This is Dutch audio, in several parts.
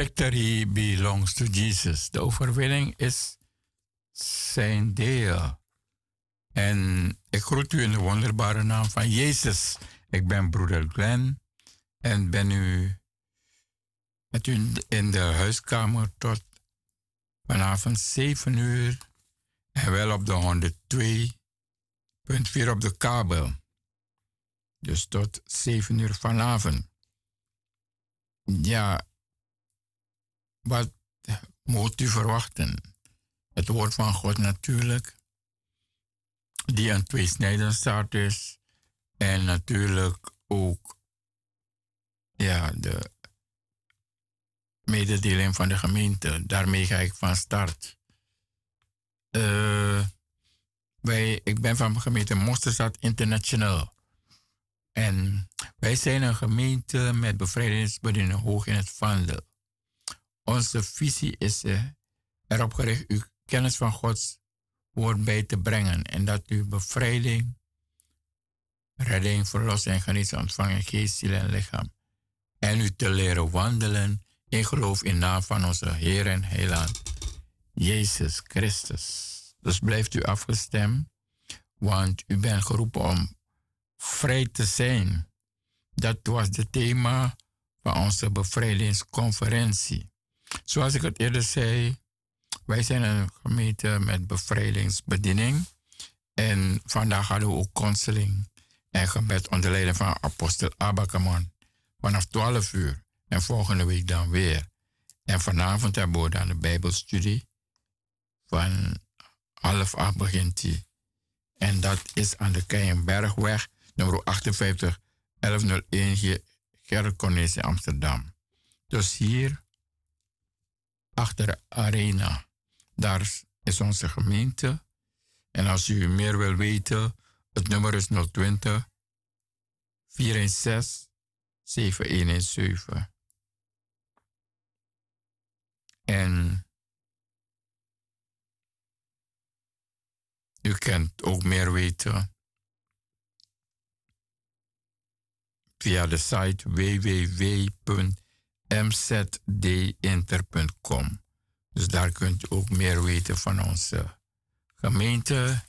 Victory belongs to Jesus. De overwinning is zijn deel. En ik groet u in de wonderbare naam van Jezus. Ik ben broeder Glenn en ben u met u in de huiskamer tot vanavond 7 uur en wel op de 102.4 op de kabel. Dus tot 7 uur vanavond. Ja, wat moet u verwachten? Het woord van God natuurlijk, die een tweesnijdend staart is. En natuurlijk ook ja, de mededeling van de gemeente. Daarmee ga ik van start. Uh, wij, ik ben van de gemeente Mosterstad International. En wij zijn een gemeente met bevrijdingsbediening hoog in het vaandel. Onze visie is uh, erop gericht u kennis van Gods woord bij te brengen en dat u bevrijding redding, verlossing en geneesing ontvangen, geest, ziel en lichaam. En u te leren wandelen in geloof in naam van onze Heer en Heiland, Jezus Christus. Dus blijft u afgestemd, want u bent geroepen om vrij te zijn. Dat was het thema van onze bevrijdingsconferentie. Zoals ik het eerder zei, wij zijn een gemeente met bevrijdingsbediening. En vandaag hadden we ook counseling en gebed onder leiding van apostel Abakamon vanaf 12 uur. En volgende week dan weer. En vanavond hebben we dan de Bijbelstudie. Van half acht begint die. En dat is aan de Keienbergweg, nummer 58 1101 hier, Gerrit in Amsterdam. Dus hier, achter arena, daar is onze gemeente. En als u meer wil weten, het nummer is 020 416 7117. En u kunt ook meer weten via de site www.mzdinter.com. Dus daar kunt u ook meer weten van onze gemeente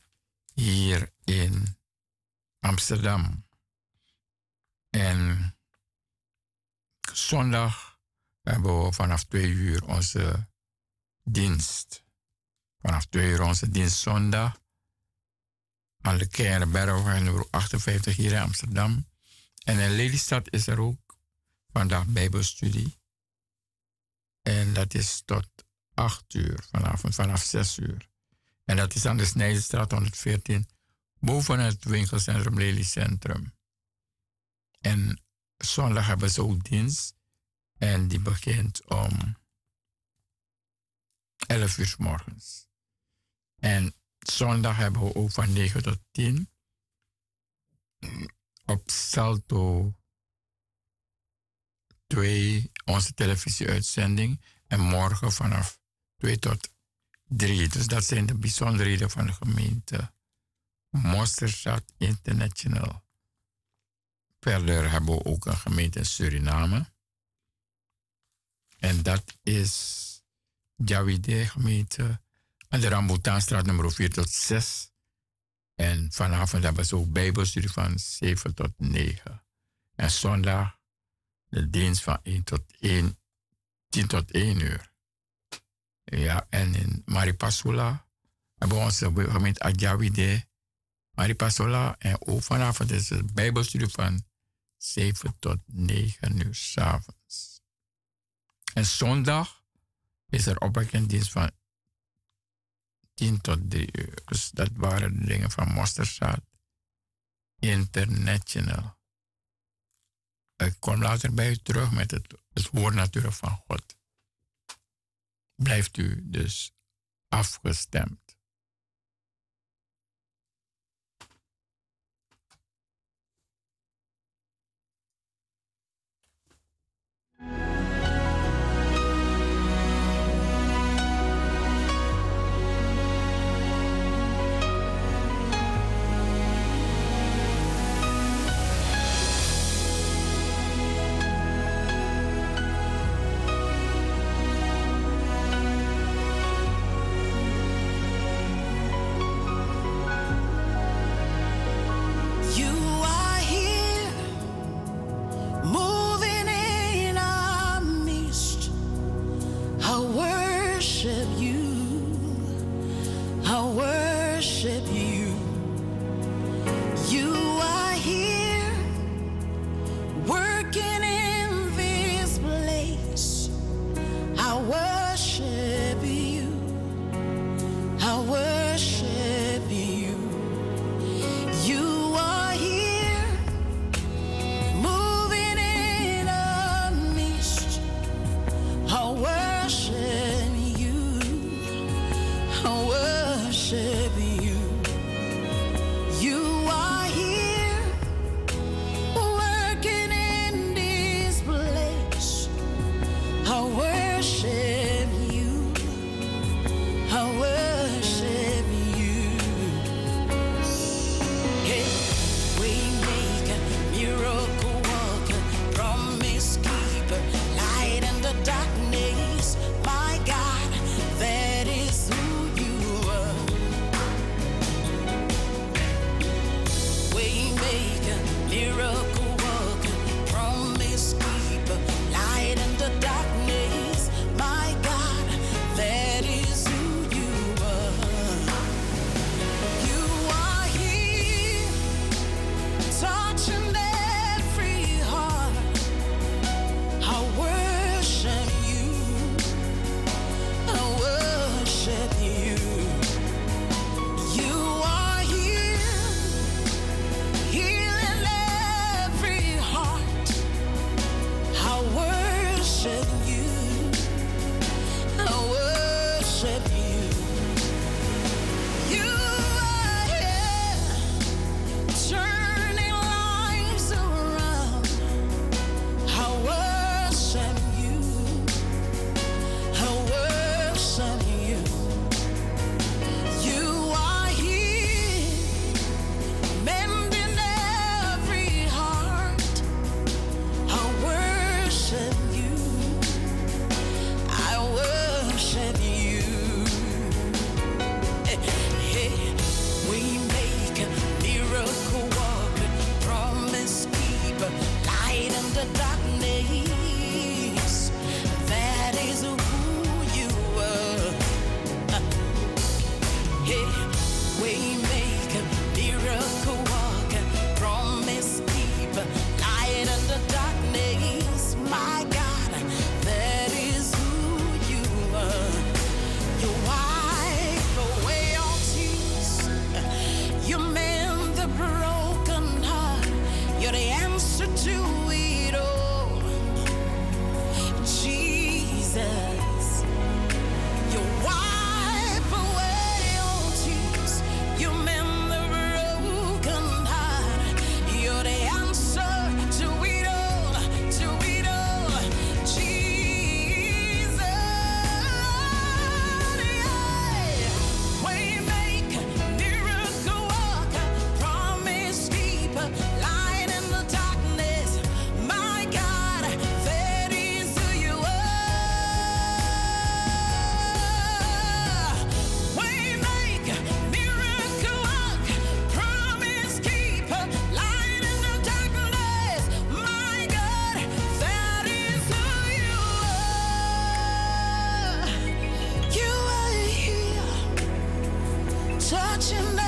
hier in Amsterdam. En zondag hebben we vanaf twee uur onze dienst. Vanaf twee uur onze dienst zondag. Aan de Keienberg, nummer 58 hier in Amsterdam. En in Lelystad is er ook vandaag Bijbelstudie. En dat is tot 8 uur vanavond, vanaf 6 uur. En dat is aan de Snijdenstraat 114, boven het winkelcentrum Lelycentrum. En zondag hebben ze ook dienst. En die begint om 11 uur morgens. En zondag hebben we ook van 9 tot 10 op Salto 2 onze televisieuitzending. En morgen vanaf 2 tot 3. Dus dat zijn de bijzonderheden van de gemeente Mosterstad International. Verder hebben we ook een gemeente in Suriname. En dat is Jawide gemeente aan de Rambutanstraat nummer 4 tot 6. En vanavond hebben ze ook bijbelstudie van 7 tot 9. En zondag de dienst van 1 tot 1, 10 tot 1 uur. Ja, en in Maripasula hebben we onze gemeente Adjawide, Maripasula. En ook vanavond is het bijbelstudie van 7 tot 9 uur s'avonds. En zondag is er opwekkingsdienst van 10 tot 3 uur. Dus dat waren de dingen van Mosterzaad International. Ik kom later bij u terug met het, het woord natuurlijk van God. Blijft u dus afgestemd. watching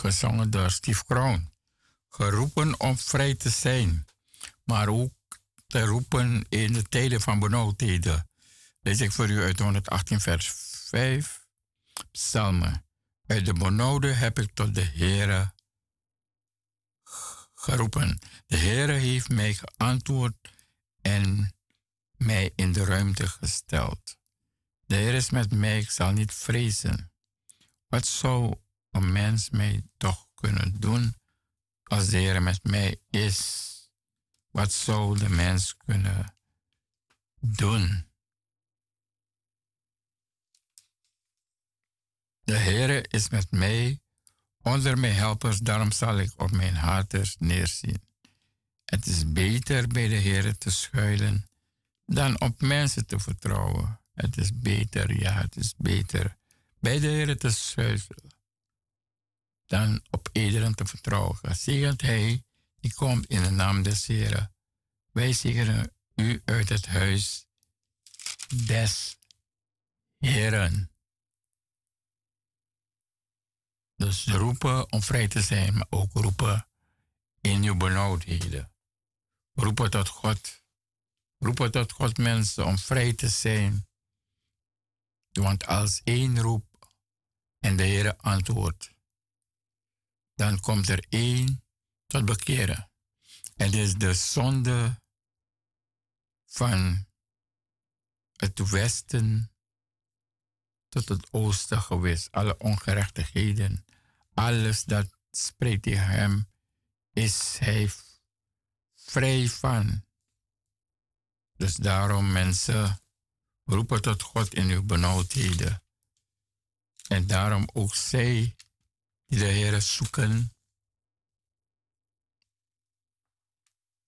gezongen door Steve Kroon. Geroepen om vrij te zijn, maar ook te roepen in de tijden van benauwdheden. Lees ik voor u uit 118 vers 5. Psalmen. Uit de benauwde heb ik tot de Heere geroepen. De Heere heeft mij geantwoord en mij in de ruimte gesteld. De Heer is met mij, ik zal niet vrezen. Wat zou een mens mij toch kunnen doen als de Heer met mij is? Wat zou de mens kunnen doen? De Heere is met mij, onder mijn helpers, daarom zal ik op mijn haters neerzien. Het is beter bij de Heere te schuilen dan op mensen te vertrouwen. Het is beter, ja, het is beter bij de Heer te schuilen dan op iedereen te vertrouwen. Gezegend Hij, die komt in de naam des Heeren. Wij zegenen u uit het huis des Heeren. Dus roepen om vrij te zijn, maar ook roepen in uw benauwdheden. Roepen tot God. Roepen tot God mensen om vrij te zijn. Want als één roept en de Heer antwoordt, dan komt er één tot bekeren. Het is de zonde van het westen tot het oosten geweest. Alle ongerechtigheden, alles dat spreekt tegen hem, is hij vrij van. Dus daarom mensen roepen tot God in uw benauwdheden. En daarom ook zij die de Heer zoeken.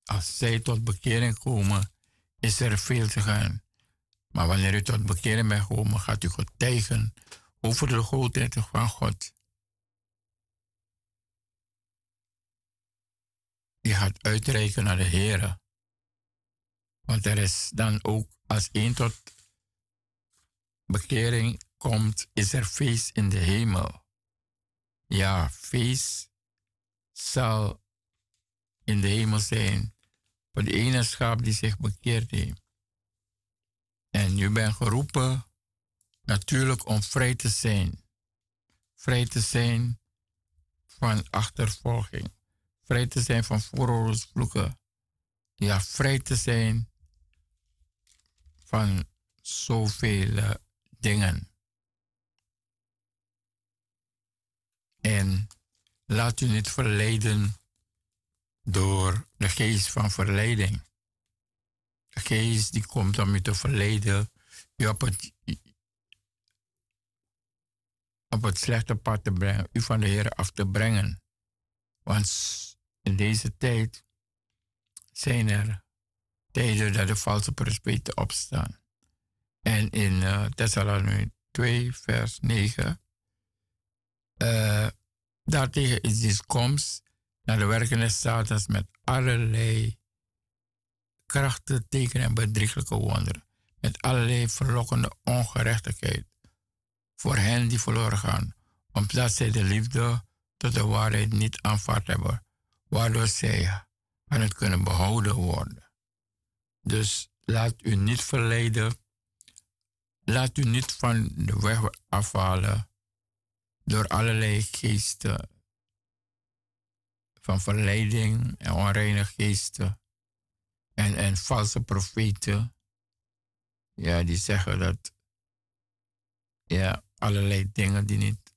Als zij tot bekering komen, is er veel te gaan. Maar wanneer u tot bekering bent gekomen, gaat u getuigen over de grootheid van God. Je gaat uitreiken naar de Heer. Want er is dan ook, als één tot bekering komt, is er feest in de hemel. Ja, feest zal in de hemel zijn voor de ene schaap die zich bekeerd heeft. En je bent geroepen natuurlijk om vrij te zijn. Vrij te zijn van achtervolging. Vrij te zijn van vooroorlogsvloeken. Ja, vrij te zijn van zoveel dingen. En laat u niet verleiden door de geest van verleiding. De geest die komt om u te verleiden, u op het, op het slechte pad te brengen, u van de Heer af te brengen. Want in deze tijd zijn er tijden dat de valse profeten opstaan. En in uh, Thessalonië 2, vers 9, uh, daartegen is die komst naar de werkende Satans met allerlei krachten, tekenen en bedrieglijke wonderen. Met allerlei verlokkende ongerechtigheid voor hen die verloren gaan, omdat zij de liefde tot de waarheid niet aanvaard hebben, waardoor zij aan het kunnen behouden worden. Dus laat u niet verleiden, laat u niet van de weg afhalen door allerlei geesten van verleiding en onreine geesten en, en valse profeten. Ja, die zeggen dat ja, allerlei dingen die niet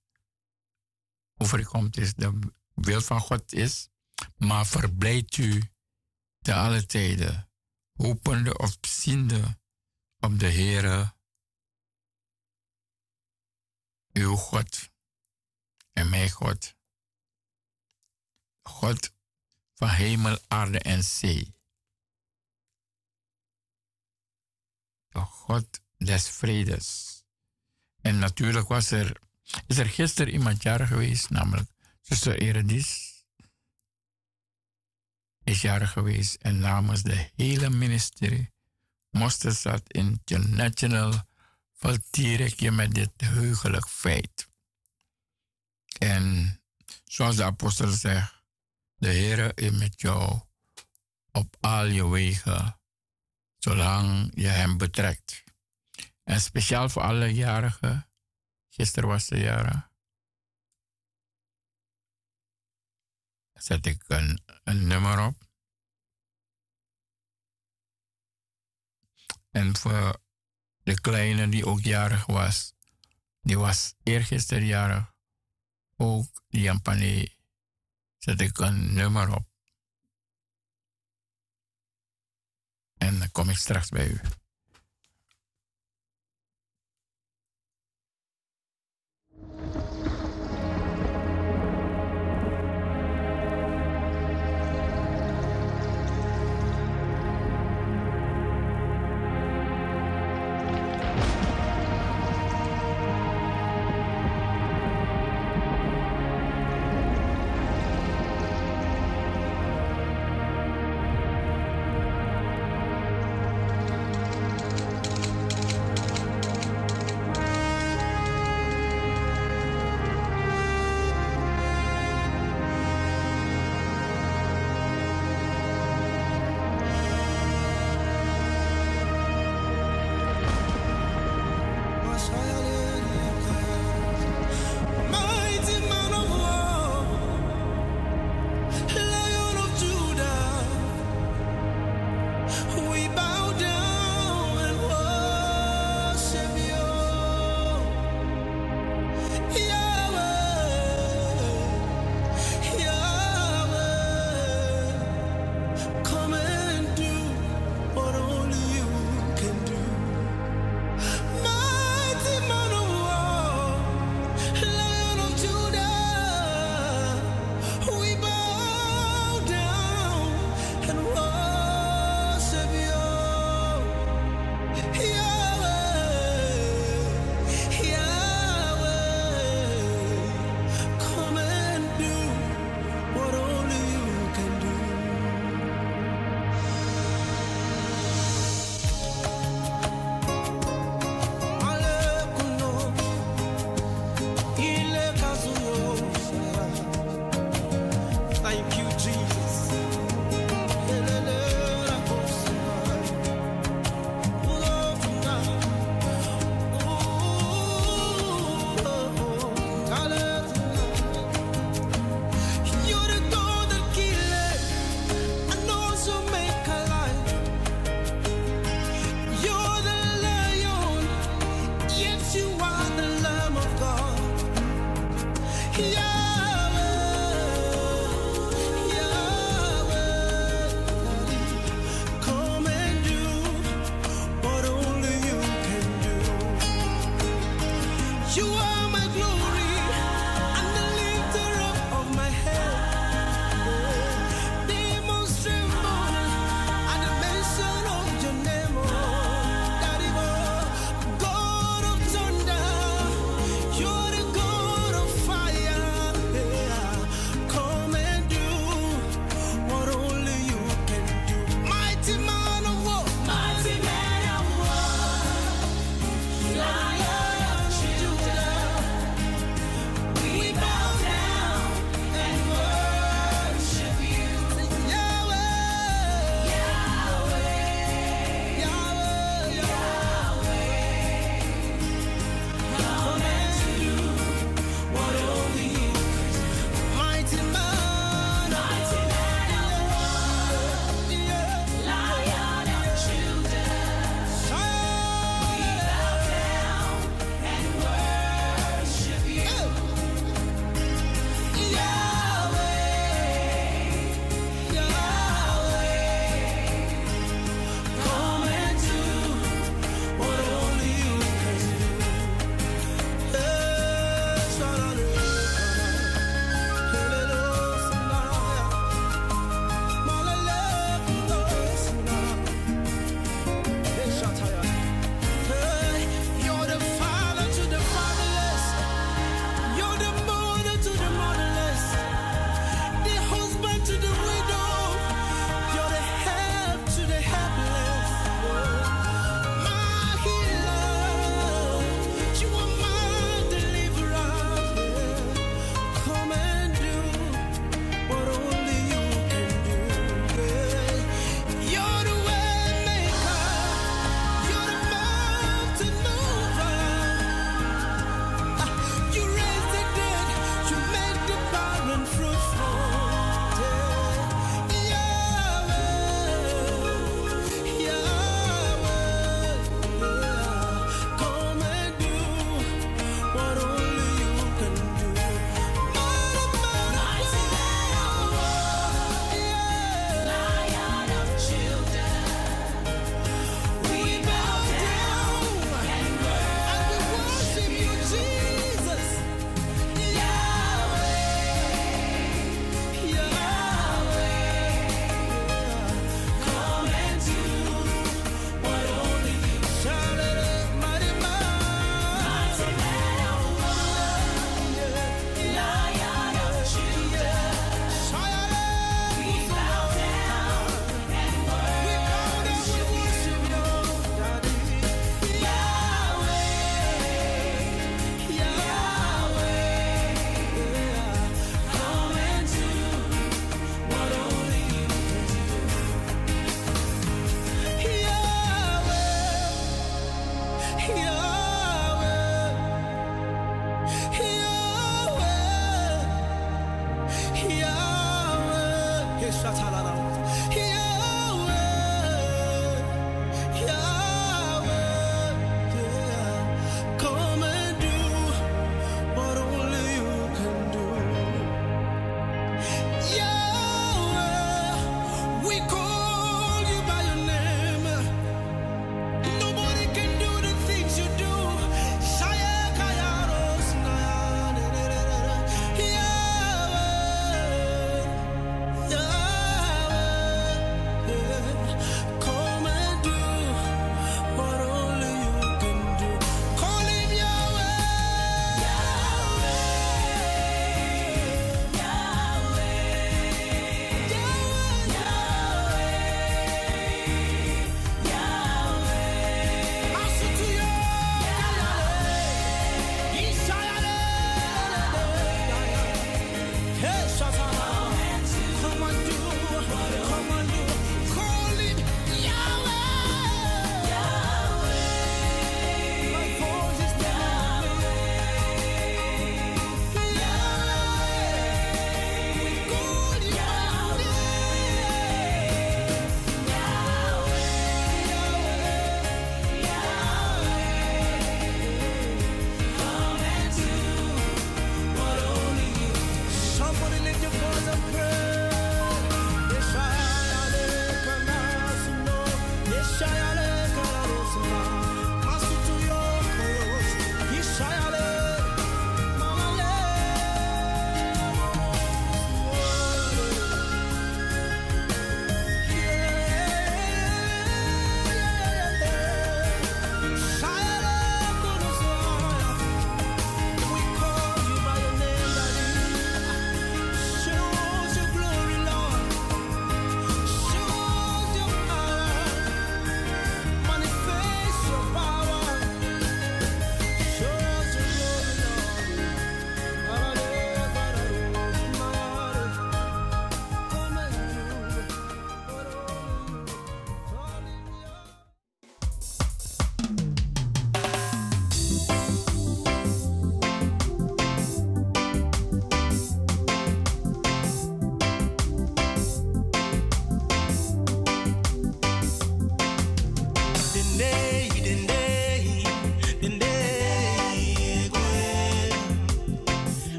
overkomt is, de wil van God is. Maar verblijd u te alle tijden, hopende of ziende op de Heere, uw God en mijn God. God van hemel, aarde en zee. De God des vredes. En natuurlijk was er, is er gisteren iemand jarig geweest, namelijk zuster Eredis. Is jarig geweest en namens de hele ministerie Mosterdstad International vertier ik je met dit heugelijk feit. En zoals de apostel zegt, de Heer is met jou op al je wegen Zolang je hem betrekt. En speciaal voor alle jarigen. Gisteren was de jaren. Zet ik een, een nummer op. En voor de kleine die ook jarig was. Die was eergisteren jarig. Ook Jampane. Zet ik een nummer op. En dan kom ik straks bij u.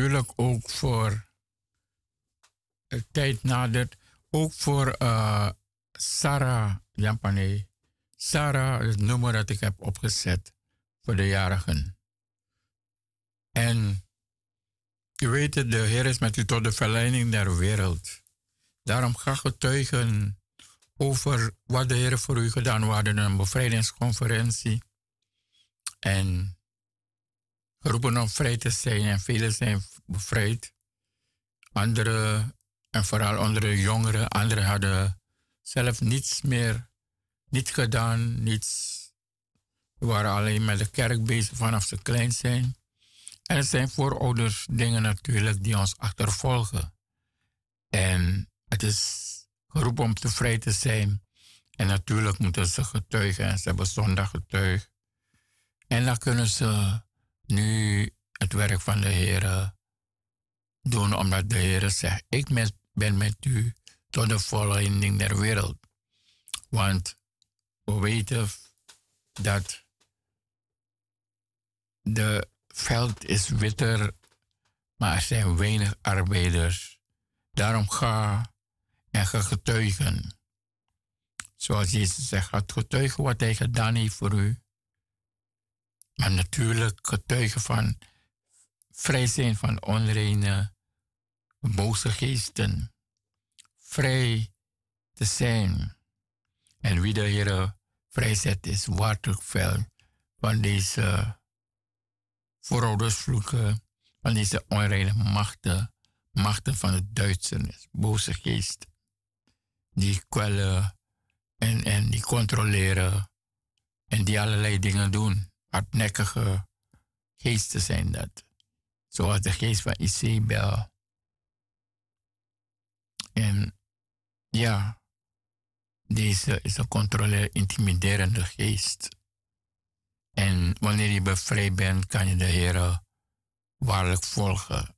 natuurlijk ook voor de tijd nadert, ook voor uh, Sarah Jampane. Sarah, het nummer dat ik heb opgezet voor de jarigen. En u weet het, de Heer is met u tot de verleiding der wereld. Daarom ga getuigen over wat de Heer voor u gedaan had in een bevrijdingsconferentie. En geroepen om vrij te zijn en velen zijn bevrijd. Anderen, en vooral onder de jongeren, anderen hadden zelf niets meer, niet gedaan, niets. We waren alleen met de kerk bezig vanaf ze klein zijn. En het zijn voorouders dingen natuurlijk die ons achtervolgen. En het is geroepen om tevreden te zijn. En natuurlijk moeten ze getuigen en ze hebben zondag getuigd. En dan kunnen ze nu het werk van de Heer doen, omdat de Heer zegt: Ik ben met u tot de volleinding der wereld. Want we weten dat de veld is witter, maar er zijn weinig arbeiders. Daarom ga en ga getuigen. Zoals Jezus zegt, ga getuigen wat hij gedaan heeft voor u. Maar natuurlijk getuigen van vrij zijn van onreine, boze geesten. Vrij te zijn. En wie de Heer vrijzet is veel van deze vooroudersvloeken, van deze onreine machten, machten van het duisternis, boze geest, die kwellen en, en die controleren en die allerlei dingen doen hardnekkige geesten zijn dat. Zoals de geest van Isabel. En ja, deze is een controle intimiderende geest. En wanneer je bevrijd bent, kan je de Heer waarlijk volgen.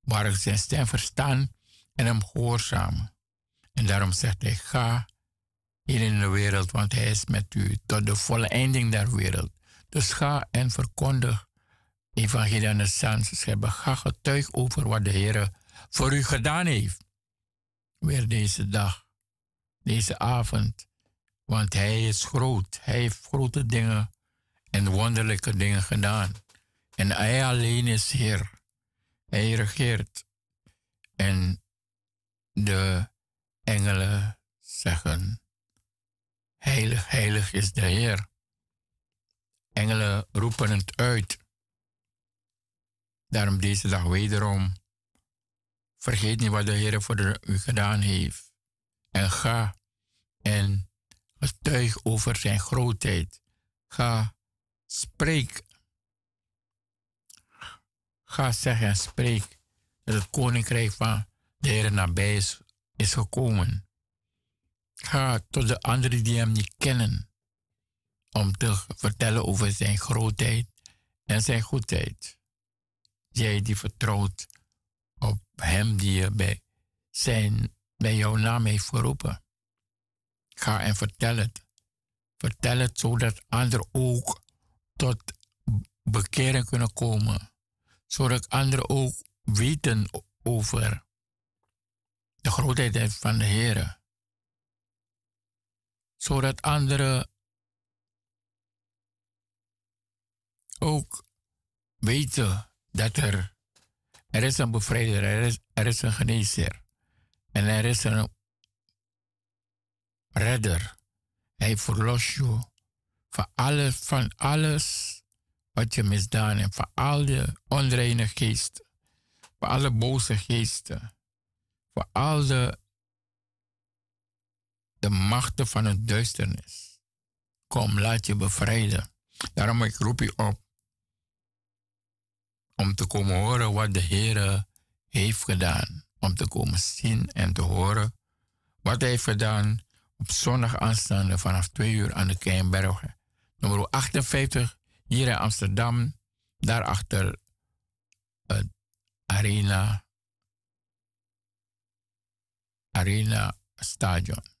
Waarlijk zijn stem verstaan en hem gehoorzamen. En daarom zegt hij, ga hier in de wereld, want hij is met u tot de volle einding der wereld. Dus ga en verkondig evangelie aan de hebben. Ga getuig over wat de Heer voor u gedaan heeft. Weer deze dag, deze avond. Want hij is groot. Hij heeft grote dingen en wonderlijke dingen gedaan. En hij alleen is Heer. Hij regeert. En de engelen zeggen Heilig, heilig is de Heer. Engelen roepen het uit. Daarom deze dag wederom. Vergeet niet wat de Heer voor u gedaan heeft. En ga en getuig over zijn grootheid. Ga, spreek. Ga zeggen en spreek dat het koninkrijk van de Heer nabij is, is gekomen. Ga tot de anderen die hem niet kennen, om te vertellen over zijn grootheid en zijn goedheid. Jij die vertrouwt op hem die je bij, zijn, bij jouw naam heeft geroepen. Ga en vertel het. Vertel het zodat anderen ook tot bekering kunnen komen. Zodat anderen ook weten over de grootheid van de Heer zodat anderen ook weten dat er, er is een bevrijder, er is, er is een genezer en er is een redder. Hij verlost je van alles, van alles wat je misdaan hebt, van al de onreine geesten, van alle boze geesten, van al de de machten van het duisternis. Kom, laat je bevrijden. Daarom ik roep je op om te komen horen wat de Heer heeft gedaan. Om te komen zien en te horen wat hij heeft gedaan op zondag aanstaande vanaf 2 uur aan de Keienberg. Nummer 58 hier in Amsterdam. Daarachter het Arena, Arena Stadion.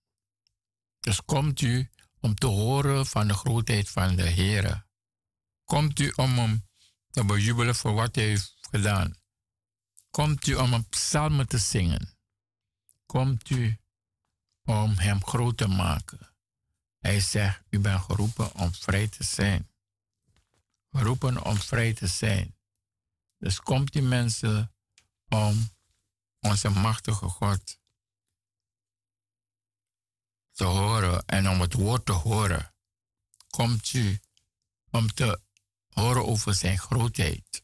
Dus komt u om te horen van de grootheid van de Heer. Komt u om hem te bejubelen voor wat hij heeft gedaan. Komt u om een psalm te zingen. Komt u om hem groot te maken. Hij zegt, u bent geroepen om vrij te zijn. Geroepen om vrij te zijn. Dus komt die mensen om onze machtige God te horen en om het woord te horen. Komt u om te horen over zijn grootheid.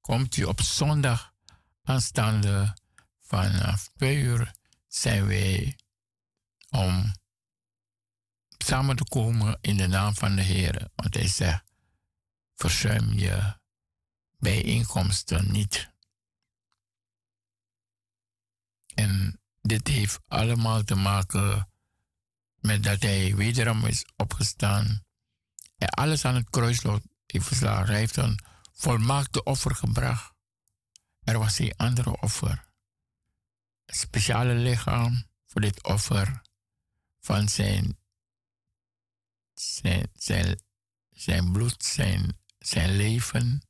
Komt u op zondag aanstaande vanaf twee uur zijn wij om samen te komen in de naam van de Heer. Want hij zegt, verzuim je bijeenkomsten niet. En dit heeft allemaal te maken met dat hij wederom is opgestaan en alles aan het kruislood heeft verslagen. Hij heeft een volmaakte offer gebracht. Er was geen andere offer. Een speciale lichaam voor dit offer van zijn, zijn, zijn, zijn bloed, zijn, zijn leven.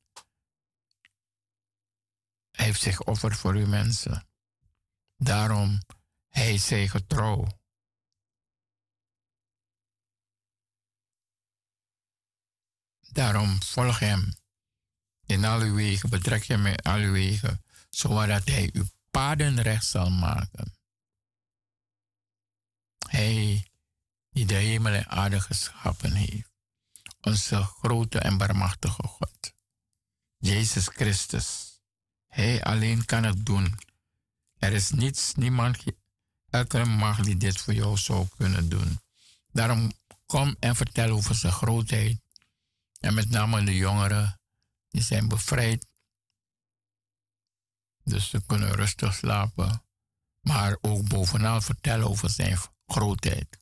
Hij heeft zich offerd voor u mensen. Daarom, hij zij getrouw. Daarom volg hem in al uw wegen, betrek hem in uw wegen, zodat hij uw paden recht zal maken. Hij die de hemel en aarde geschapen heeft, onze grote en barmachtige God, Jezus Christus. Hij alleen kan het doen. Er is niets, niemand, elke macht die dit voor jou zou kunnen doen. Daarom kom en vertel over zijn grootheid. En met name de jongeren, die zijn bevrijd. Dus ze kunnen rustig slapen. Maar ook bovenal vertellen over zijn grootheid.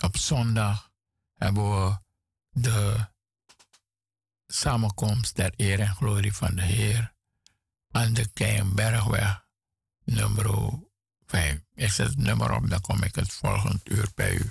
Op zondag hebben we de samenkomst der eer en glorie van de Heer aan de Keienbergweg, nummer 5. Ik zet het nummer op, dan kom ik het volgend uur bij u.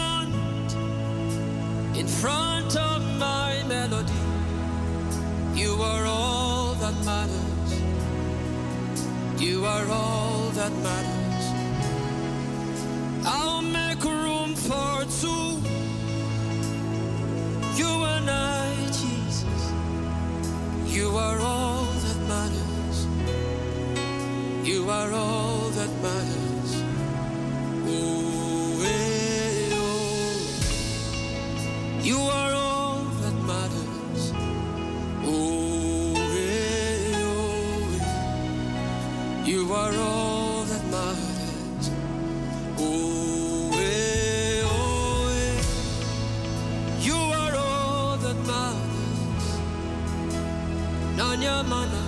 In front of my melody You are all that matters You are all that matters I'll make room for two. You and I, Jesus. You are all that matters. You are all that matters. Oh, oh. You are all that matters. Oh, eh, oh. You are all that matters. Oh, eh, oh. You are all that matters. Nanya mana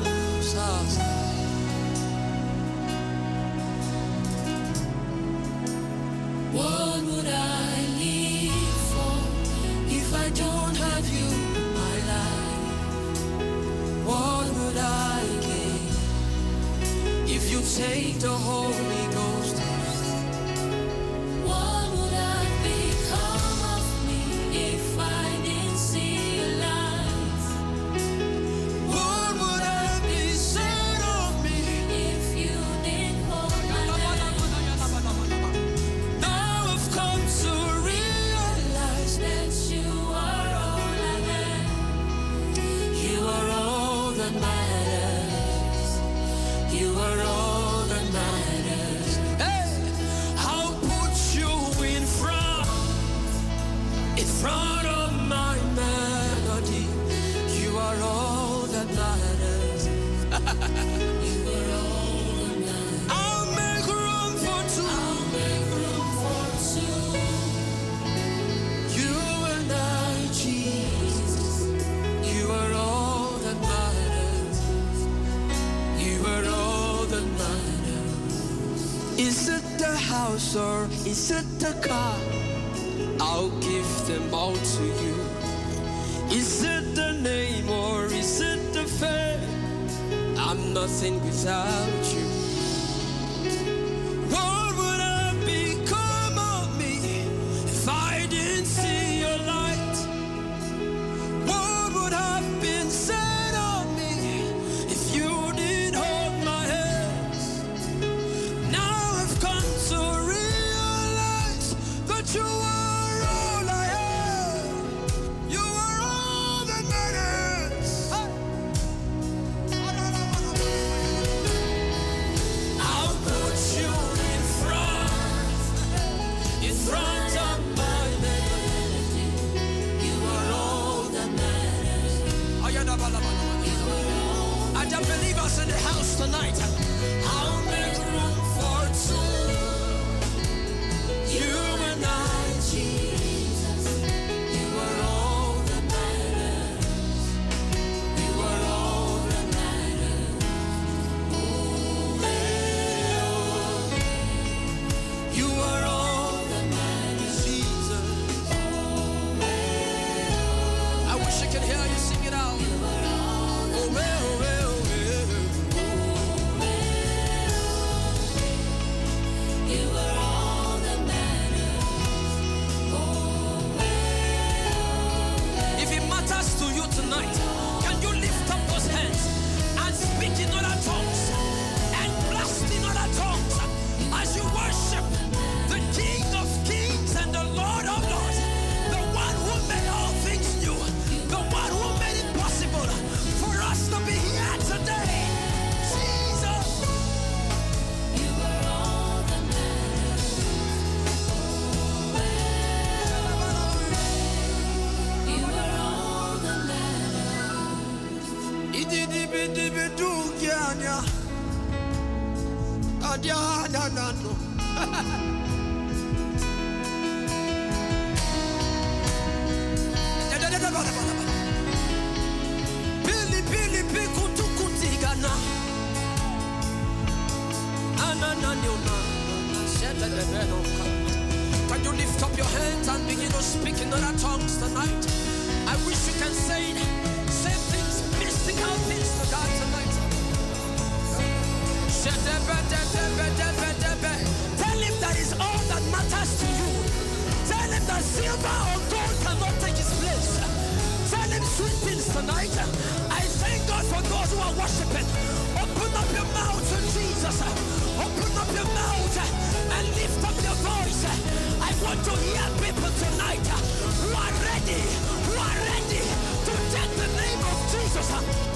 take the Holy Ghost? Can you lift up your hands and begin to speak in other tongues tonight? I wish you can say, say things, mystical things to God tonight. Tell him that is all that matters to you. Tell him that silver or gold cannot take his place. Tell him sweet things tonight. I thank God for those who are worshiping. Open up your mouth to Jesus. Open up your mouth and lift up your voice. I want to hear people tonight who are ready, who are ready to take the name of Jesus.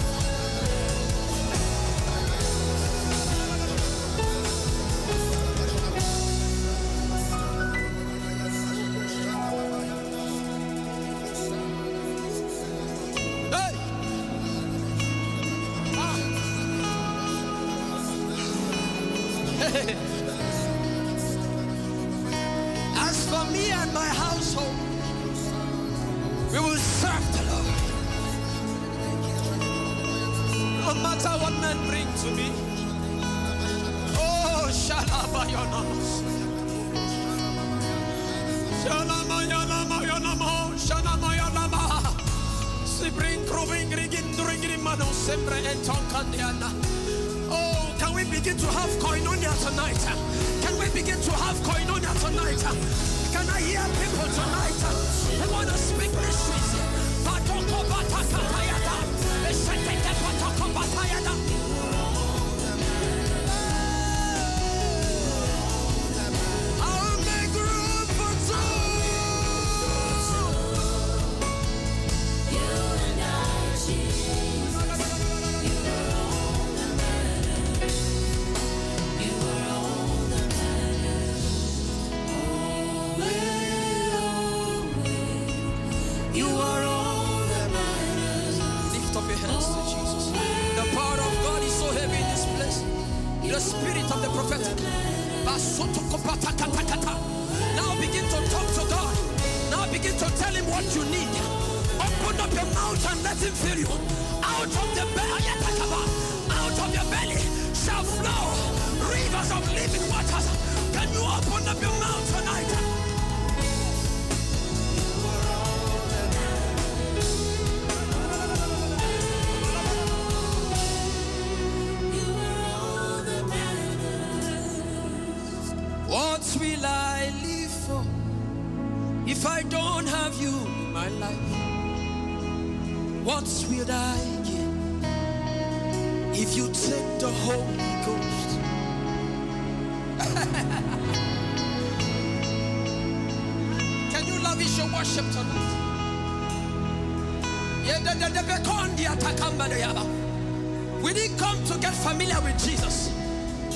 We didn't come to get familiar with Jesus.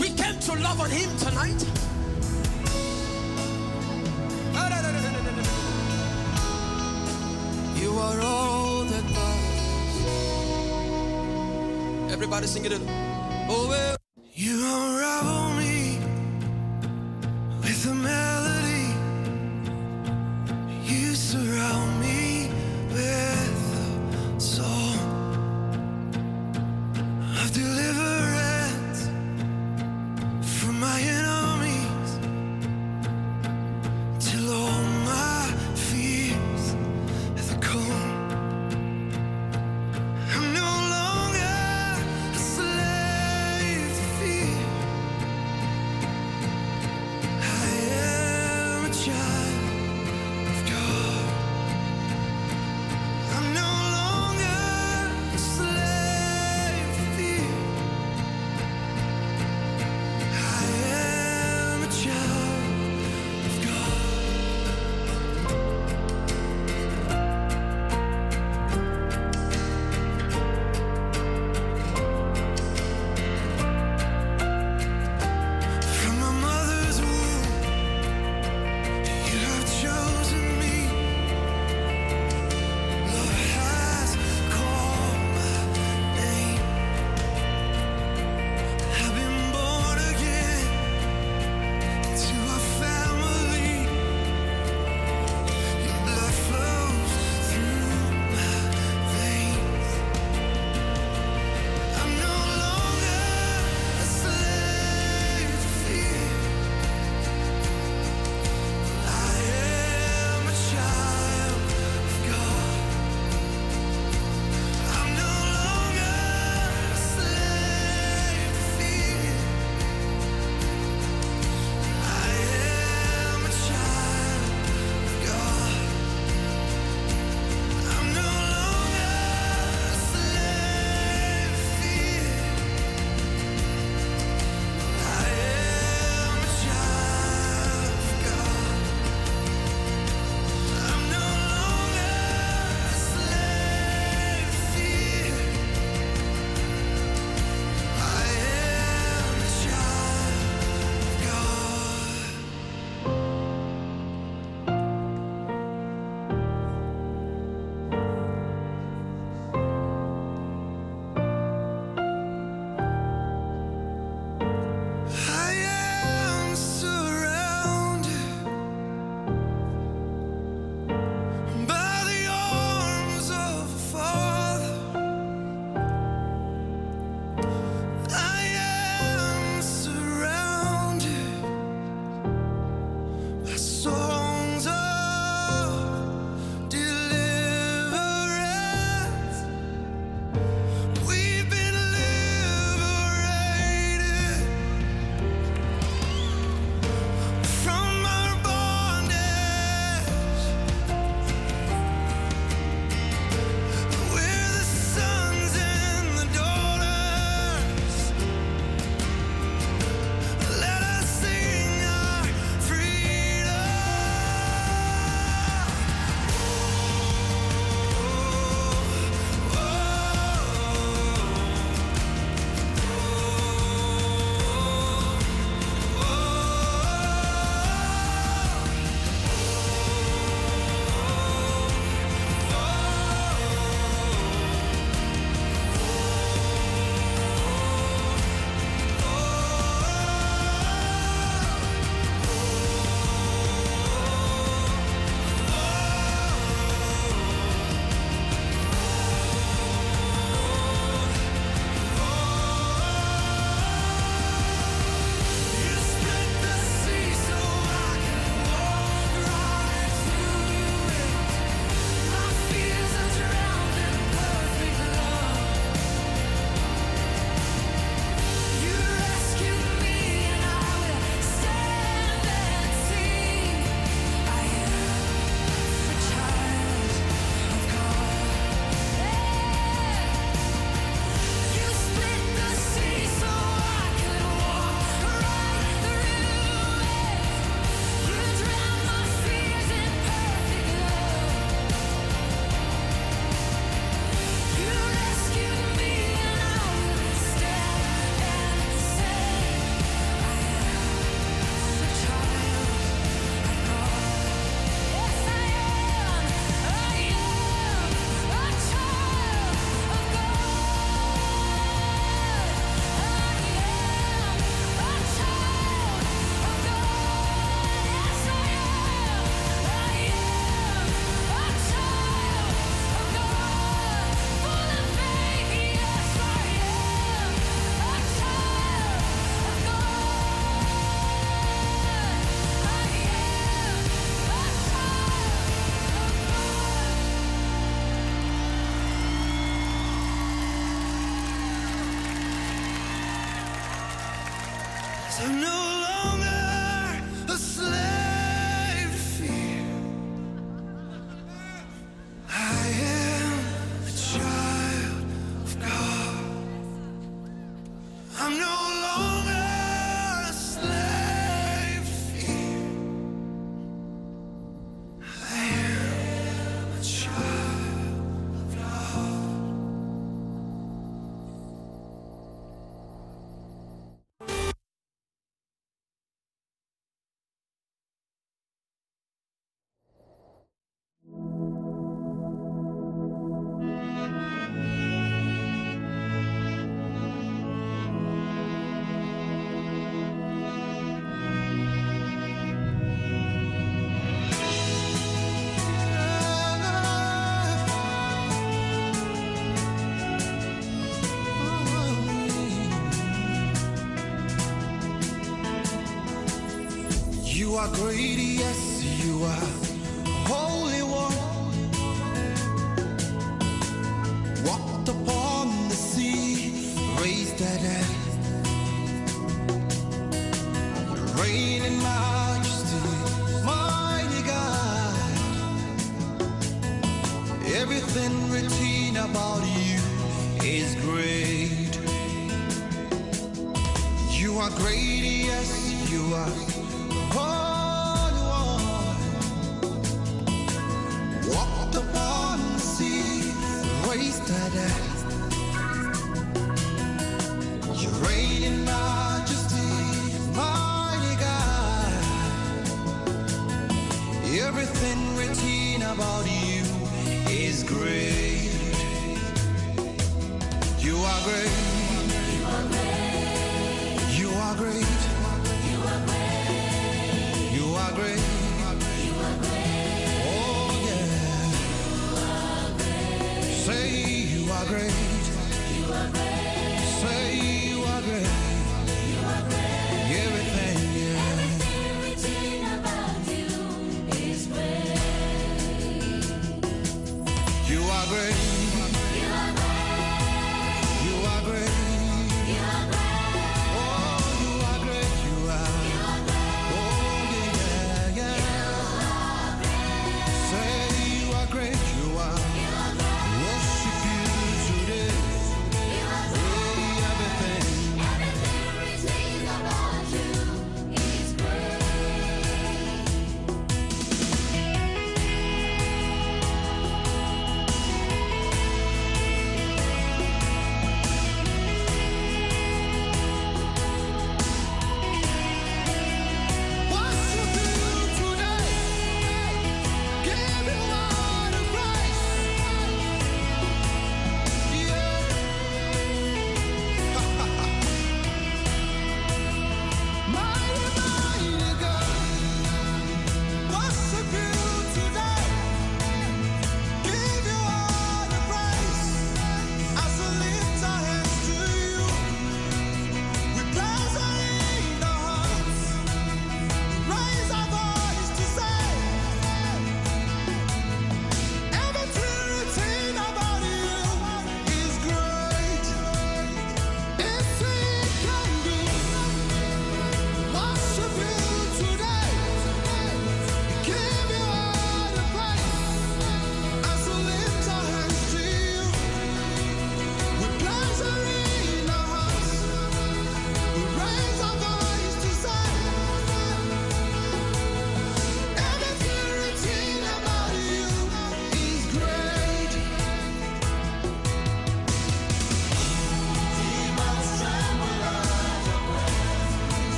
We came to love on him tonight. You are all that matters. Everybody sing it. free. About you is great. You are great.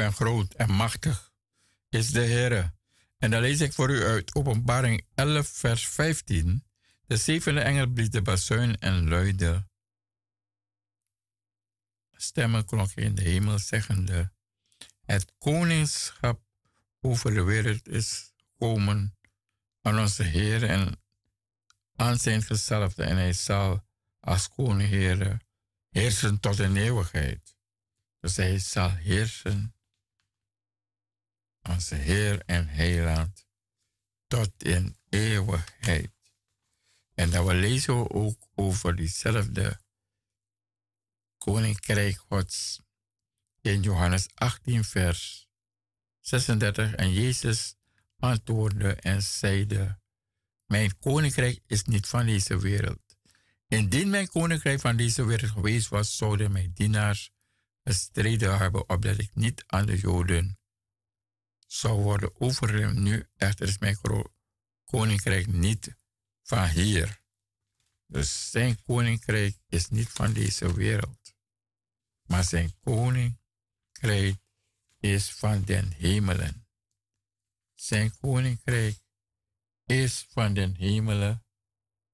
Bent groot en machtig, is de Heer. En dan lees ik voor u uit Openbaring 11, vers 15. De zevende engel blies de bazuin en luidde. Stemmen klonken in de hemel, zeggende: Het koningschap over de wereld is gekomen aan onze Heer en aan zijn gezalfde. En hij zal als koning Heer heersen tot in eeuwigheid. Dus hij zal heersen als Heer en Heiland tot in eeuwigheid. En lezen we ook over diezelfde koninkrijk Gods in Johannes 18, vers 36. En Jezus antwoordde en zeide: Mijn koninkrijk is niet van deze wereld. Indien mijn koninkrijk van deze wereld geweest was, zouden mijn dienaars gestreden hebben, opdat ik niet aan de Joden zou worden overgeleverd. Nu echter is mijn koninkrijk niet van hier. Dus zijn koninkrijk is niet van deze wereld. Maar zijn koninkrijk is van den hemelen. Zijn koninkrijk is van den hemelen.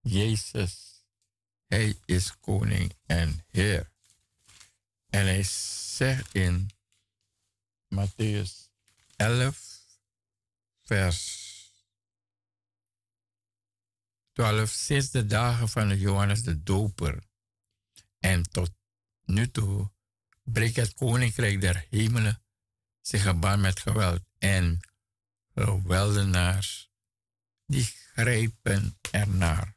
Jezus, hij is koning en heer. En hij zegt in Matthäus 11, vers 12, sinds de dagen van Johannes de Doper en tot nu toe breekt het koninkrijk der hemelen zich gebaan met geweld en geweldenaars die grijpen ernaar.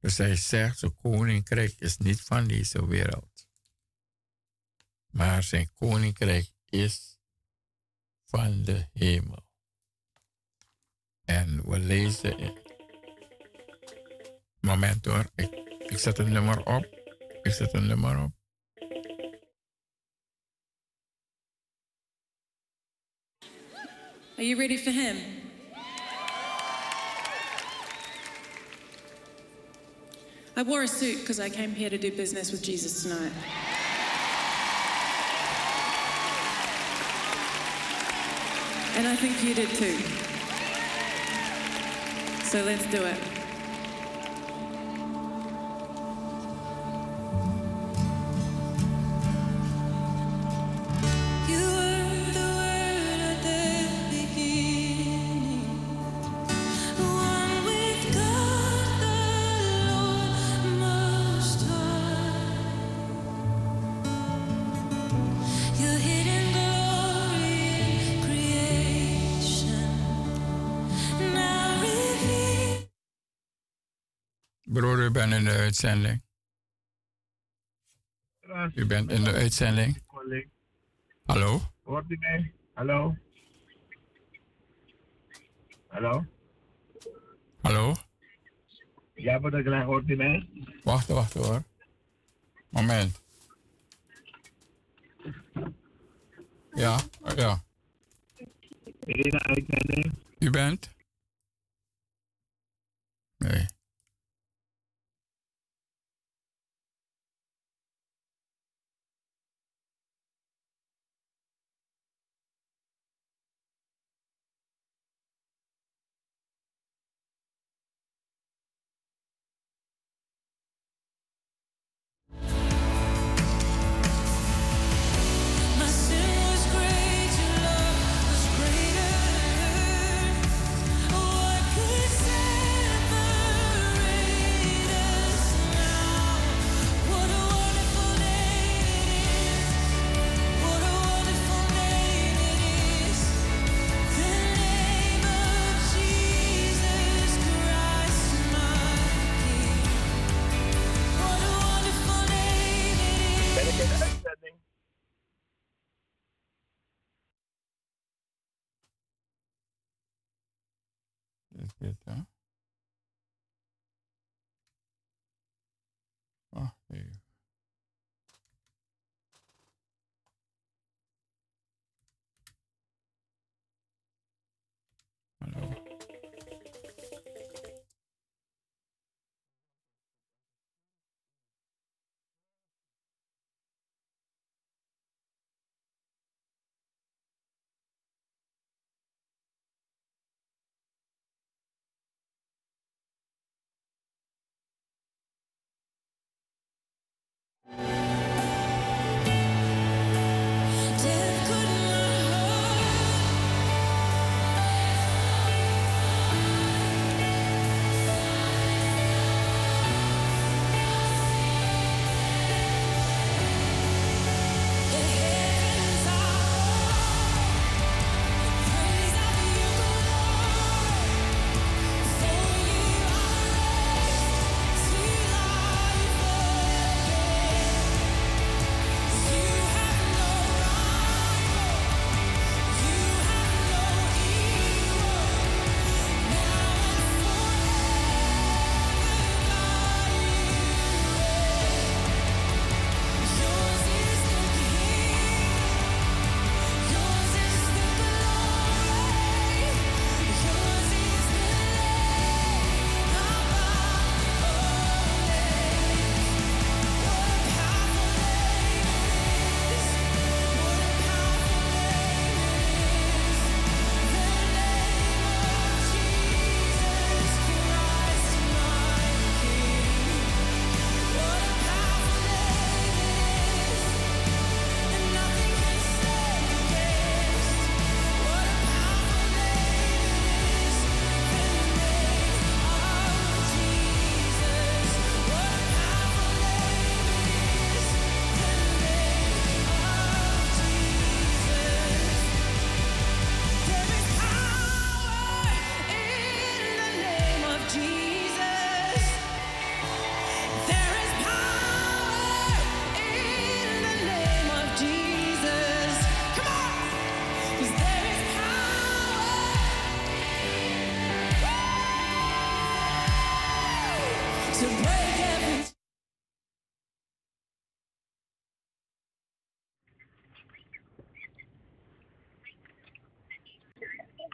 Dus hij zegt, zijn koninkrijk is niet van deze wereld. Maar zijn koninkrijk is van de hemel. En we lezen. Moment hoor, ik, ik zet een nummer op. Ik zet een nummer op. Are you ready for him? I wore a suit because I came here to do business with Jesus tonight. And I think you did too. So let's do it. Uitzending. U bent in de uitzending. Hallo? Hoort u mij? Hallo? Hallo? Hallo? Ja, broeder Glenn, hoort u mij? Wacht, wacht hoor. Moment. Ja, ja. U bent? Nee. Ja Hè?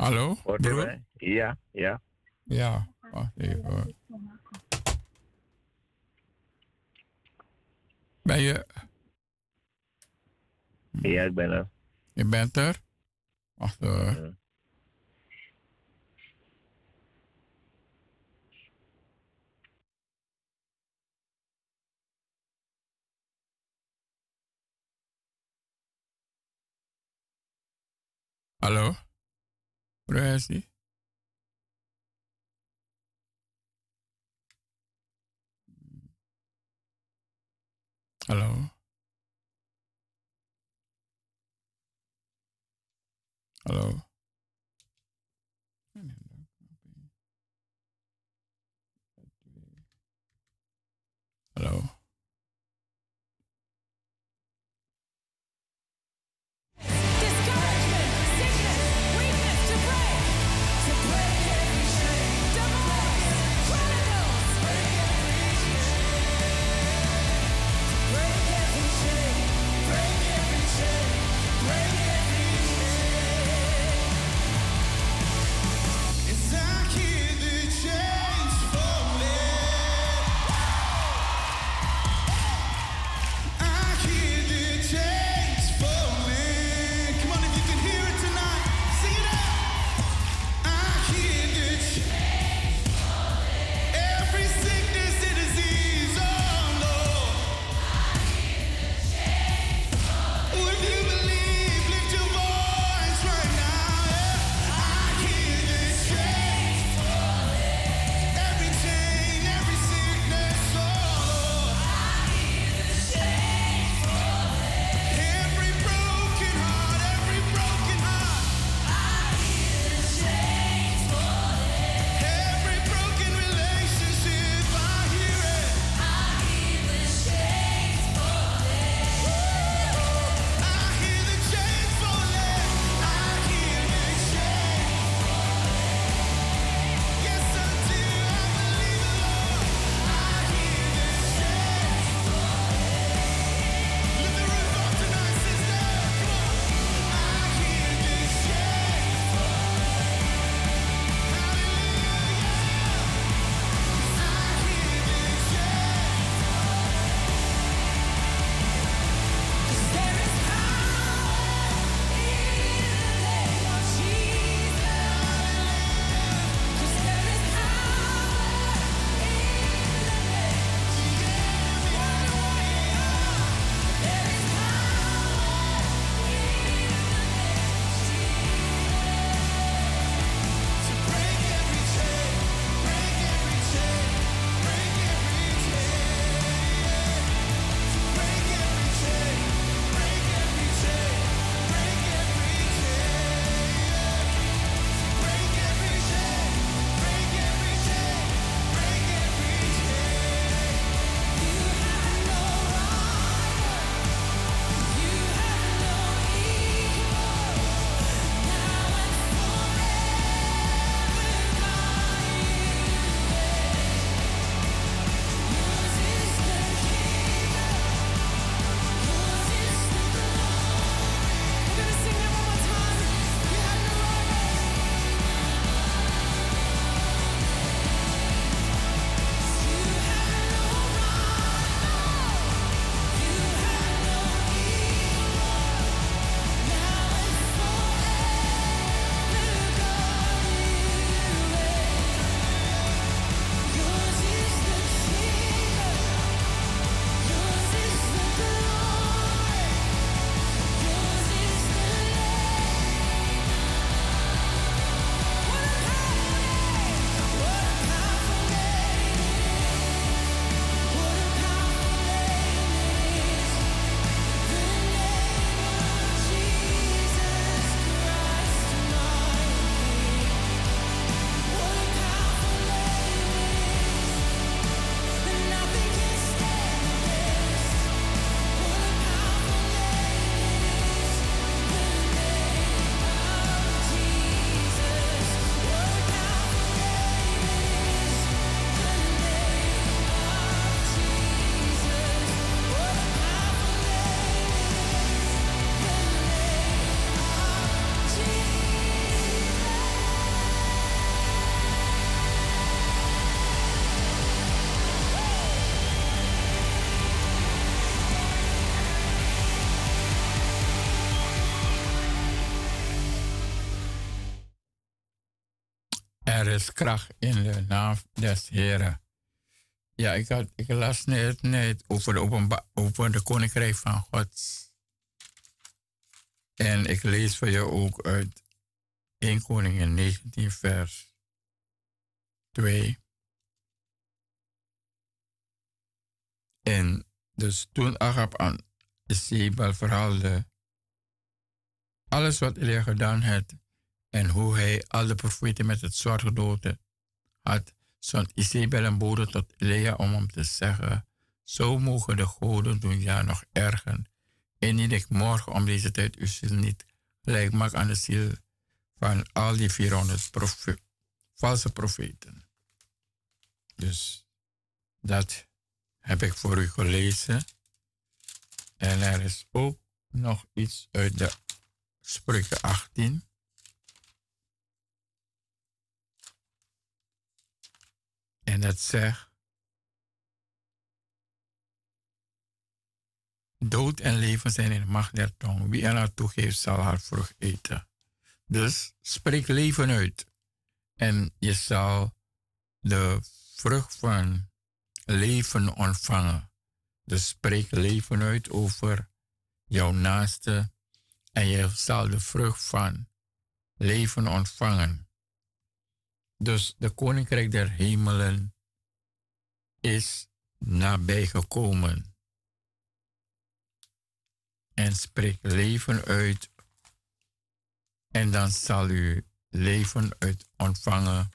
Hallo? Broer? Ja, ja. Ja. Ben je... Ja, ben er. Je bent er? Wacht even. Hallo? Precies. Hallo. Hallo. Hallo. Is kracht in de naam des Heren. Ja, ik, had, ik las net, net over, de openba- over de koninkrijk van God. En ik lees voor je ook uit 1 Koningin 19 vers 2. En dus toen Agab aan Isabel verhaalde alles wat Elia gedaan had en hoe hij al de profeten met het zwaard gedood had, zond Isabel een bode tot Elia om hem te zeggen, zo mogen de goden doen ja nog ergen. Indien ik morgen om deze tijd uw ziel niet gelijk maak aan de ziel van al die 400 profe- valse profeten. Dus dat heb ik voor u gelezen. En er is ook nog iets uit de Spreuken 18. En dat zegt: Dood en leven zijn in de macht der tong. Wie er naartoe geeft, zal haar vrucht eten. Dus spreek leven uit. En je zal de vrucht van leven ontvangen. Dus spreek leven uit over jouw naaste. En je zal de vrucht van leven ontvangen. Dus de koninkrijk der hemelen is nabijgekomen. En spreek leven uit. En dan zal u leven uit ontvangen.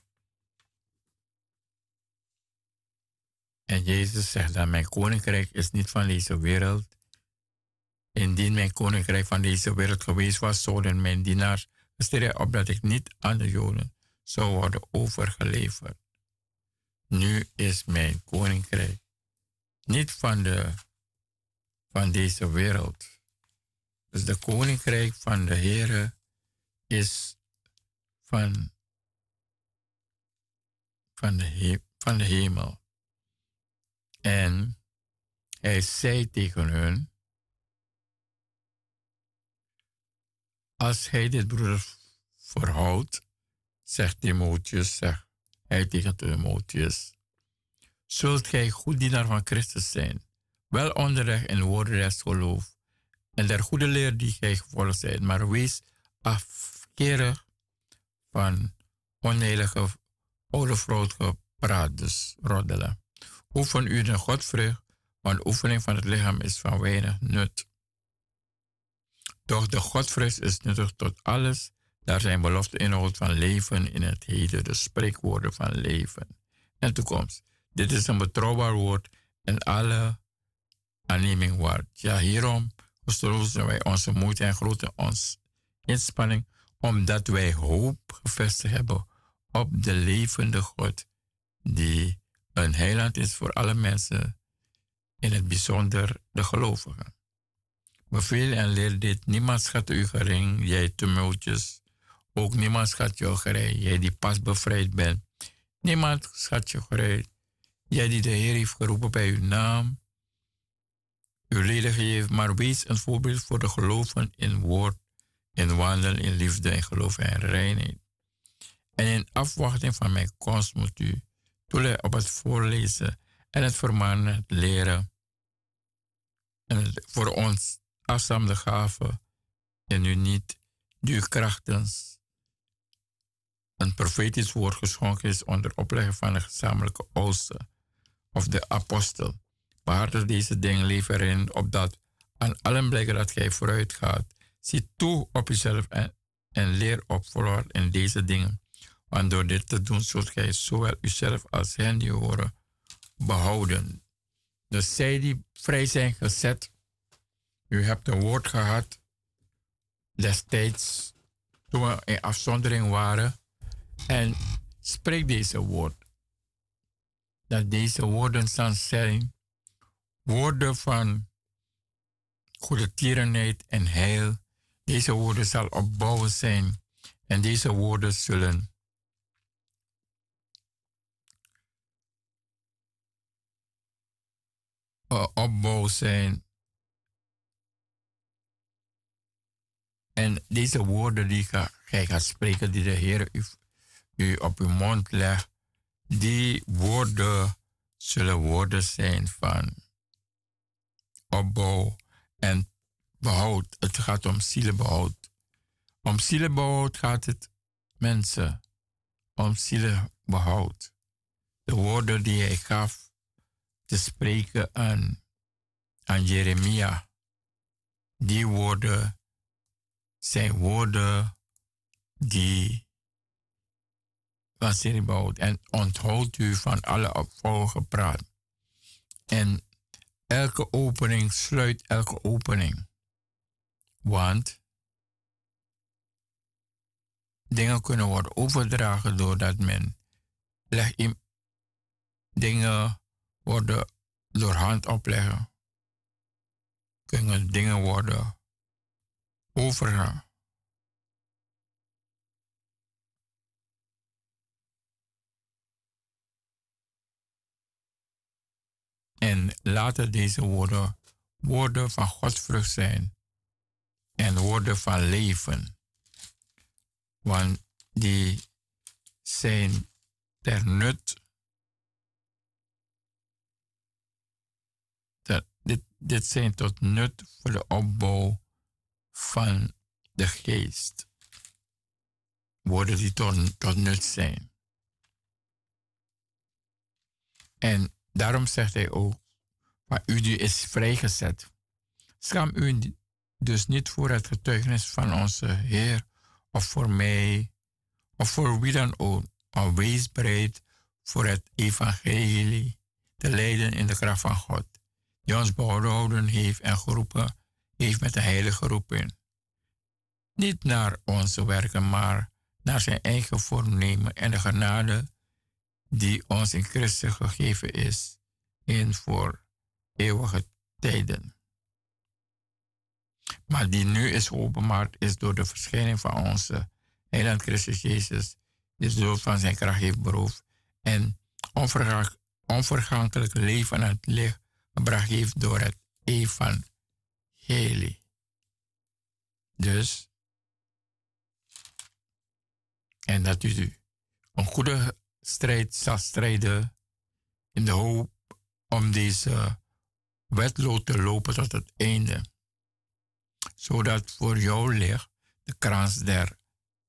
En Jezus zegt dat mijn koninkrijk is niet van deze wereld. Indien mijn koninkrijk van deze wereld geweest was, zouden mijn dienaars gestreden opdat ik niet aan de Joden zou worden overgeleverd. Nu is mijn koninkrijk niet van, de, van deze wereld. Dus de koninkrijk van de Heere is van, van, de, van de hemel. En hij zei tegen hun, als hij dit broeder verhoudt, zegt Timotheus, zegt hij tegen Timotheus, zult gij goed dienaar van Christus zijn, wel onderweg in woorden des geloof en der goede leer die gij gevolgd zijt, maar wees afkerig van onheilige oude vrouwelijke praat, dus roddelen. Oefen u de godvrucht, want oefening van het lichaam is van weinig nut. Doch de godvrucht is nuttig tot alles. Daar zijn belofte inhoud van leven in het heden, de spreekwoorden van leven en toekomst. Dit is een betrouwbaar woord en alle aanneming waard. Ja, hierom verstoren wij onze moeite en grote ons inspanning, omdat wij hoop gevestigd hebben op de levende God, die een heiland is voor alle mensen, in het bijzonder de gelovigen. Beveel en leer dit, niemand schat u gering, jij tumultjes, ook niemand schat jou gering, jij die pas bevrijd bent. Niemand schat je gering, jij die de Heer heeft geroepen bij uw naam, uw leden gegeven, maar wees een voorbeeld voor de gelovigen in woord, in wandelen, in liefde, in geloof en reinheid. En in afwachting van mijn komst moet u toeleggen op het voorlezen en het vermanen, het leren. En voor ons afstamde gave en u niet die u krachtens een profetisch woord geschonken is onder opleggen van de gezamenlijke oosten of de apostel. Behartig deze dingen leven erin, opdat aan allen blijken dat gij vooruit gaat. Zie toe op uzelf en, en leer op volhard in deze dingen. Want door dit te doen zult gij zowel uzelf als hen die horen behouden. Dus zij die vrij zijn gezet, u hebt een woord gehad destijds toen we in afzondering waren. En spreek deze woord. Dat deze woorden dan zijn woorden van goede tierenheid en heil. Deze woorden zal opbouwend zijn. En deze woorden zullen uh, opbouw zijn. En deze woorden die gij gaat spreken, die de Heer u op uw mond leg, die woorden zullen woorden zijn van opbouw en behoud. Het gaat om zielenbehoud. Om zielenbehoud gaat het, mensen. Om zielenbehoud. De woorden die hij gaf te spreken aan, aan Jeremia. Die woorden zijn woorden die van. En onthoudt u van alle opvolgen praat. En elke opening sluit elke opening. Want dingen kunnen worden overdragen doordat men leg in, dingen worden door hand opleggen. Kunnen dingen worden overgaan. En laten deze woorden woorden van Godsvrucht zijn en woorden van leven. Want die zijn ter nut. Dat, dit, dit zijn tot nut voor de opbouw van de geest. Woorden die tot, tot nut zijn. En daarom zegt hij ook, maar u is vrijgezet. Schaam u dus niet voor het getuigenis van onze Heer of voor mij of voor wie dan ook, maar wees bereid voor het evangelie te leiden in de kracht van God, die ons behouden heeft en geroepen heeft met de heilige roeping. Niet naar onze werken, maar naar zijn eigen voornemen en de genade die ons in Christus gegeven is in voor eeuwige tijden. Maar die nu is geopenbaard is door de verschijning van onze Heiland Christus Jezus, die de dood van zijn kracht heeft beroofd en onverga onvergankelijk leven aan het licht gebracht heeft door het evangelie. Dus, en dat u een goede strijd zal strijden in de hoop om deze wedlood te lopen tot het einde. Zodat voor jou ligt de krans der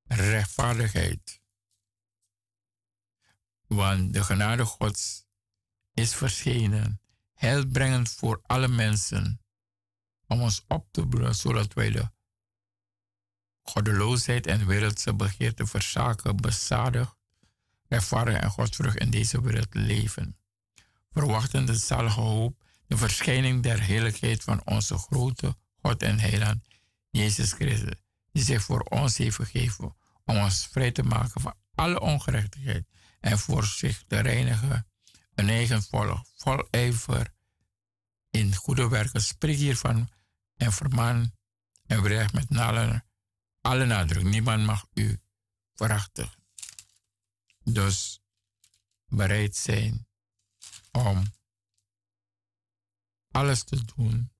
rechtvaardigheid. Want de genade Gods is verschenen, heilbrengend voor alle mensen, om ons op te broeden, zodat wij de goddeloosheid en wereldse begeerte verzaken, bezadigd, rechtvaardig en godsvrucht in deze wereld leven. Verwachten de zalige hoop, de verschijning der heerlijkheid van onze grote God en Heiland, Jezus Christus, die zich voor ons heeft gegeven om ons vrij te maken van alle ongerechtigheid en voor zich te reinigen, een eigen volk, vol ijver in goede werken. Spreek hiervan en vermaan en brecht met alle nadruk. Niemand mag u verachten. Dus bereid zijn om alles te doen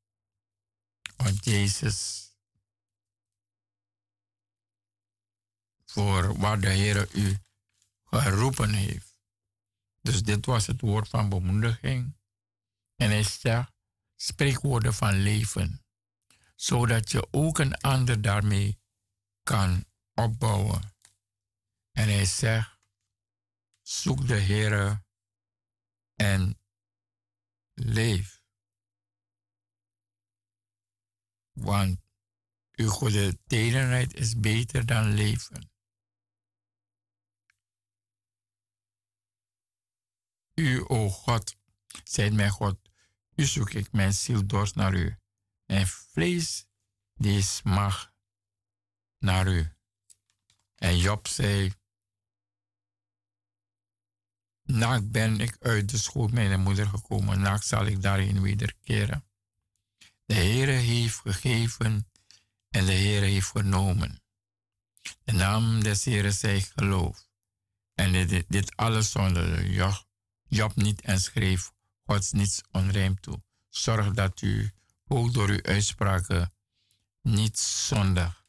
wat Jezus voor waar de Heer u geroepen heeft. Dus dit was het woord van bemoediging. En hij zegt, spreekwoorden van leven, zodat je ook een ander daarmee kan opbouwen. En hij zegt, zoek de Heer en leef. Want uw goede tederheid is beter dan leven. U, o God, zijt mijn God, u zoek ik mijn ziel dorst naar u. Mijn vlees die mag naar u. En Job zei, Naakt ben ik uit de schoot mijn moeder gekomen, naakt zal ik daarin wederkeren. De Heere heeft gegeven en de Heere heeft vernomen. De naam des Heeren zij geloof. En dit, dit alles zonder Job, Job niet en schreef Gods niets onrijm toe. Zorg dat u ook door uw uitspraken niet zondig,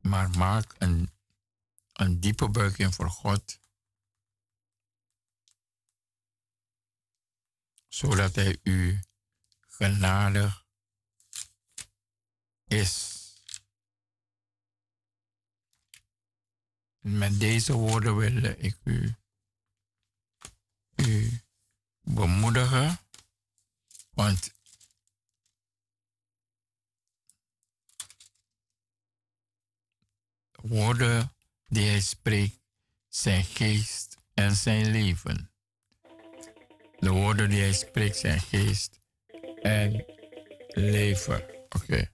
maar maak een een diepe buiging voor God. Zodat Hij u genadig is. Met deze woorden wil ik u, u bemoedigen, want woorden die hij spreekt zijn geest en zijn leven. De woorden die hij spreekt zijn geest en leven. Oké. Only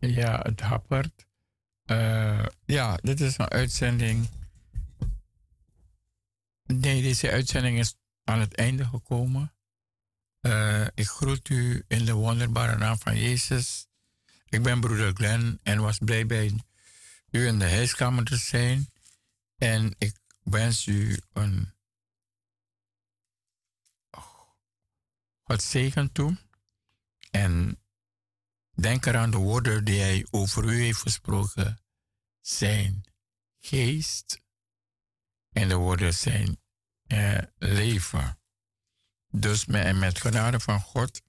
Ja, het happert. Eh, ja, dit is een uitzending. Nee, deze uitzending is aan het einde gekomen. Eh, ik groet u in de wonderbare naam van Jezus. Ik ben broeder Glenn en was blij bij u in de huiskamer te zijn. En ik wens u een God zegen toe. En denk eraan de woorden die hij over u heeft gesproken. Zijn geest en de woorden zijn eh, leven. Dus met, en met genade van God.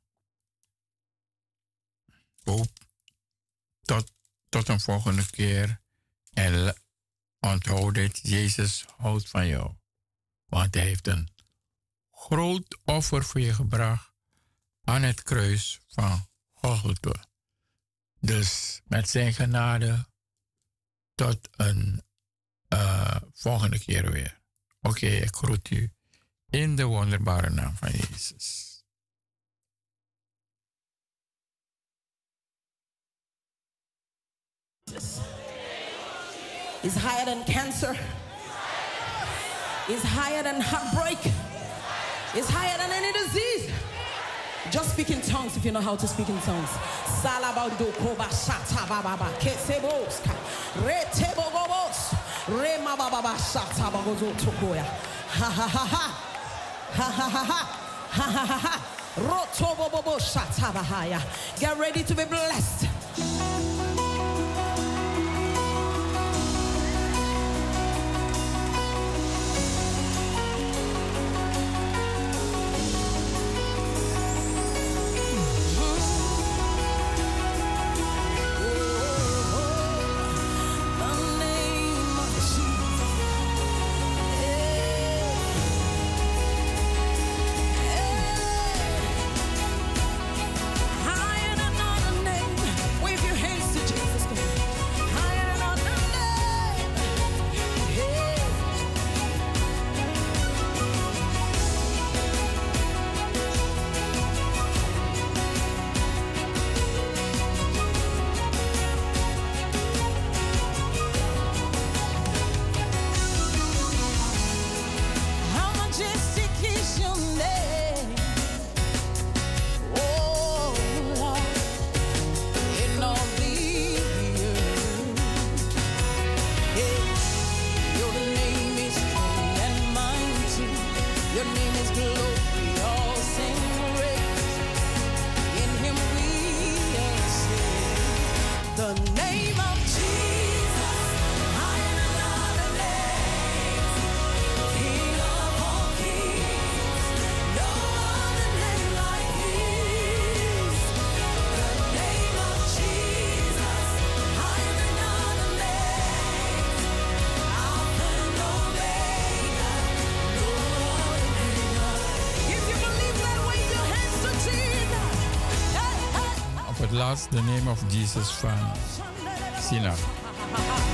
Hoop tot, tot een volgende keer. En onthoud dit, Jezus houdt van jou. Want hij heeft een groot offer voor je gebracht aan het kruis van Golgotha. Dus met zijn genade tot een eh, volgende keer weer. Oké, ik groet u in de wonderbare naam van Jezus. is higher than cancer, is higher than heartbreak, is higher than any disease. Just speak in tongues if you know how to speak in tongues. Salabando koba shata bababa kesebos ka retebo gobos rema bababa shata bagozo tokoya ha ha ha ha ha ha ha ha ha ha ha ha roto bobo shata bahaya. Get ready to be blessed. bless the name of Jesus from sinner.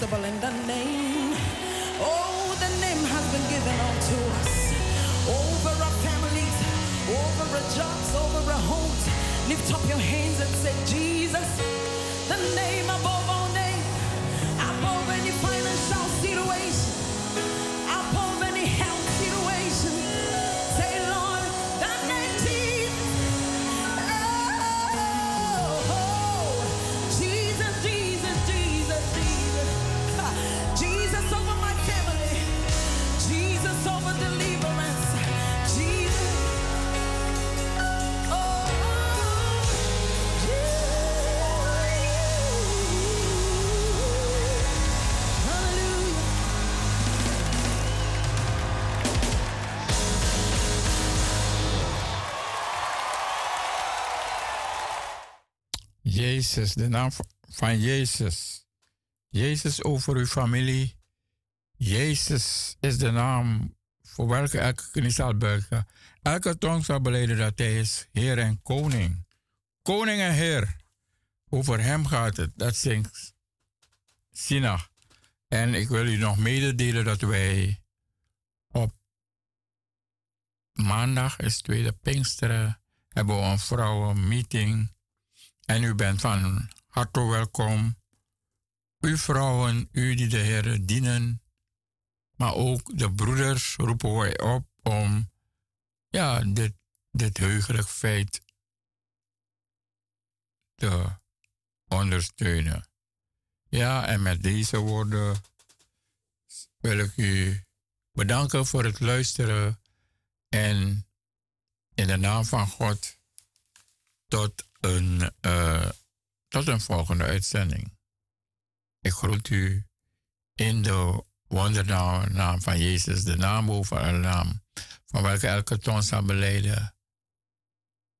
Possible Jezus, de naam van Jezus. Jezus over uw familie. Jezus is de naam voor welke elke knie zal buigen. Elke tong zal beleden dat hij is Heer en Koning. Koning en Heer. Over hem gaat het. Dat zingt Sina. En ik wil u nog mededelen dat wij op maandag is tweede Pinksteren hebben we een vrouwenmeeting. En u bent van harte welkom. U vrouwen, u die de Heer dienen, maar ook de broeders roepen wij op om ja, dit, dit heugelijk feit te ondersteunen. Ja, en met deze woorden wil ik u bedanken voor het luisteren en in de naam van God tot een, eh, tot een volgende uitzending. Ik groet u in de wondernaam naam van Jezus, de naam boven alle naam, van welke elke tong zal beleiden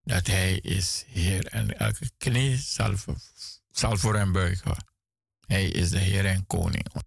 dat Hij is Heer en elke knie zal, zal voor hem buigen. Hij is de Heer en Koning.